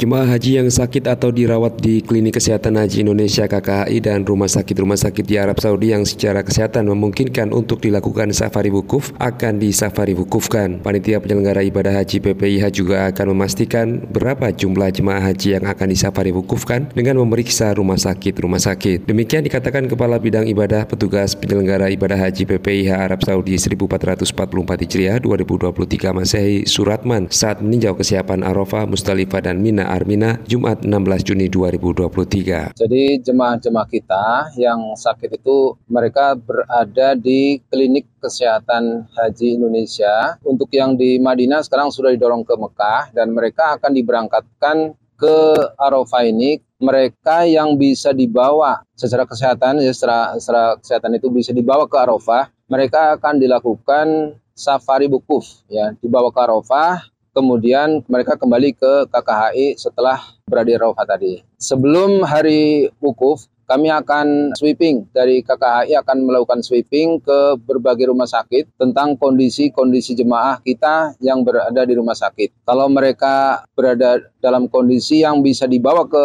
Jemaah haji yang sakit atau dirawat di Klinik Kesehatan Haji Indonesia KKHI dan rumah sakit-rumah sakit di Arab Saudi yang secara kesehatan memungkinkan untuk dilakukan safari wukuf akan di safari wukufkan. Panitia penyelenggara ibadah haji PPIH juga akan memastikan berapa jumlah jemaah haji yang akan disafari wukufkan dengan memeriksa rumah sakit-rumah sakit. Demikian dikatakan Kepala Bidang Ibadah Petugas Penyelenggara Ibadah Haji PPIH Arab Saudi 1444 Hijriah 2023 Masehi Suratman saat meninjau kesiapan Arafah, Mustalifah dan Mina Armina, Jumat 16 Juni 2023. Jadi jemaah-jemaah kita yang sakit itu mereka berada di klinik kesehatan haji Indonesia. Untuk yang di Madinah sekarang sudah didorong ke Mekah dan mereka akan diberangkatkan ke Arafah ini mereka yang bisa dibawa secara kesehatan ya secara, secara kesehatan itu bisa dibawa ke Arafah mereka akan dilakukan safari bukuf ya dibawa ke Arafah kemudian mereka kembali ke KKHI setelah berada di Arafah tadi. Sebelum hari wukuf, kami akan sweeping dari KKHI akan melakukan sweeping ke berbagai rumah sakit tentang kondisi-kondisi jemaah kita yang berada di rumah sakit. Kalau mereka berada dalam kondisi yang bisa dibawa ke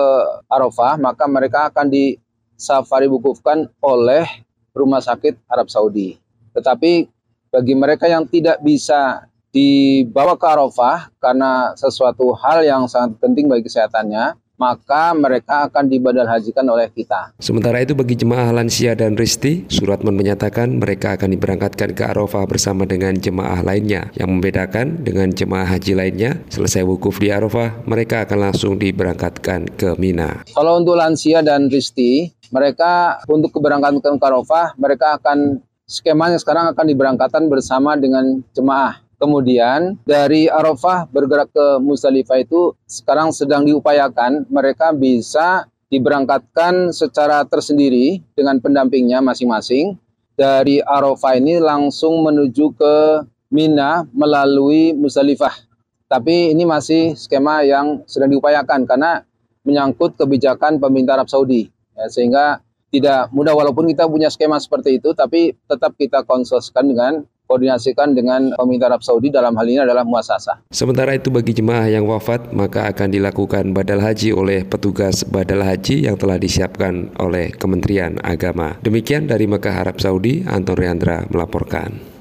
Arafah, maka mereka akan di safari wukufkan oleh rumah sakit Arab Saudi. Tetapi bagi mereka yang tidak bisa dibawa ke Arafah karena sesuatu hal yang sangat penting bagi kesehatannya, maka mereka akan dibadal hajikan oleh kita. Sementara itu bagi jemaah lansia dan risti, Suratman menyatakan mereka akan diberangkatkan ke Arafah bersama dengan jemaah lainnya. Yang membedakan dengan jemaah haji lainnya, selesai wukuf di Arafah, mereka akan langsung diberangkatkan ke Mina. Kalau untuk lansia dan risti, mereka untuk keberangkatan ke Arafah, mereka akan skemanya sekarang akan diberangkatkan bersama dengan jemaah Kemudian dari Arafah bergerak ke Musdalifah itu sekarang sedang diupayakan mereka bisa diberangkatkan secara tersendiri dengan pendampingnya masing-masing. Dari Arafah ini langsung menuju ke Mina melalui Musdalifah. Tapi ini masih skema yang sedang diupayakan karena menyangkut kebijakan pemerintah Arab Saudi. Ya, sehingga tidak mudah walaupun kita punya skema seperti itu tapi tetap kita konsultasikan dengan koordinasikan dengan pemerintah Arab Saudi dalam hal ini adalah muasasa. Sementara itu bagi jemaah yang wafat maka akan dilakukan badal haji oleh petugas badal haji yang telah disiapkan oleh Kementerian Agama. Demikian dari Mekah Arab Saudi, Anton Riandra melaporkan.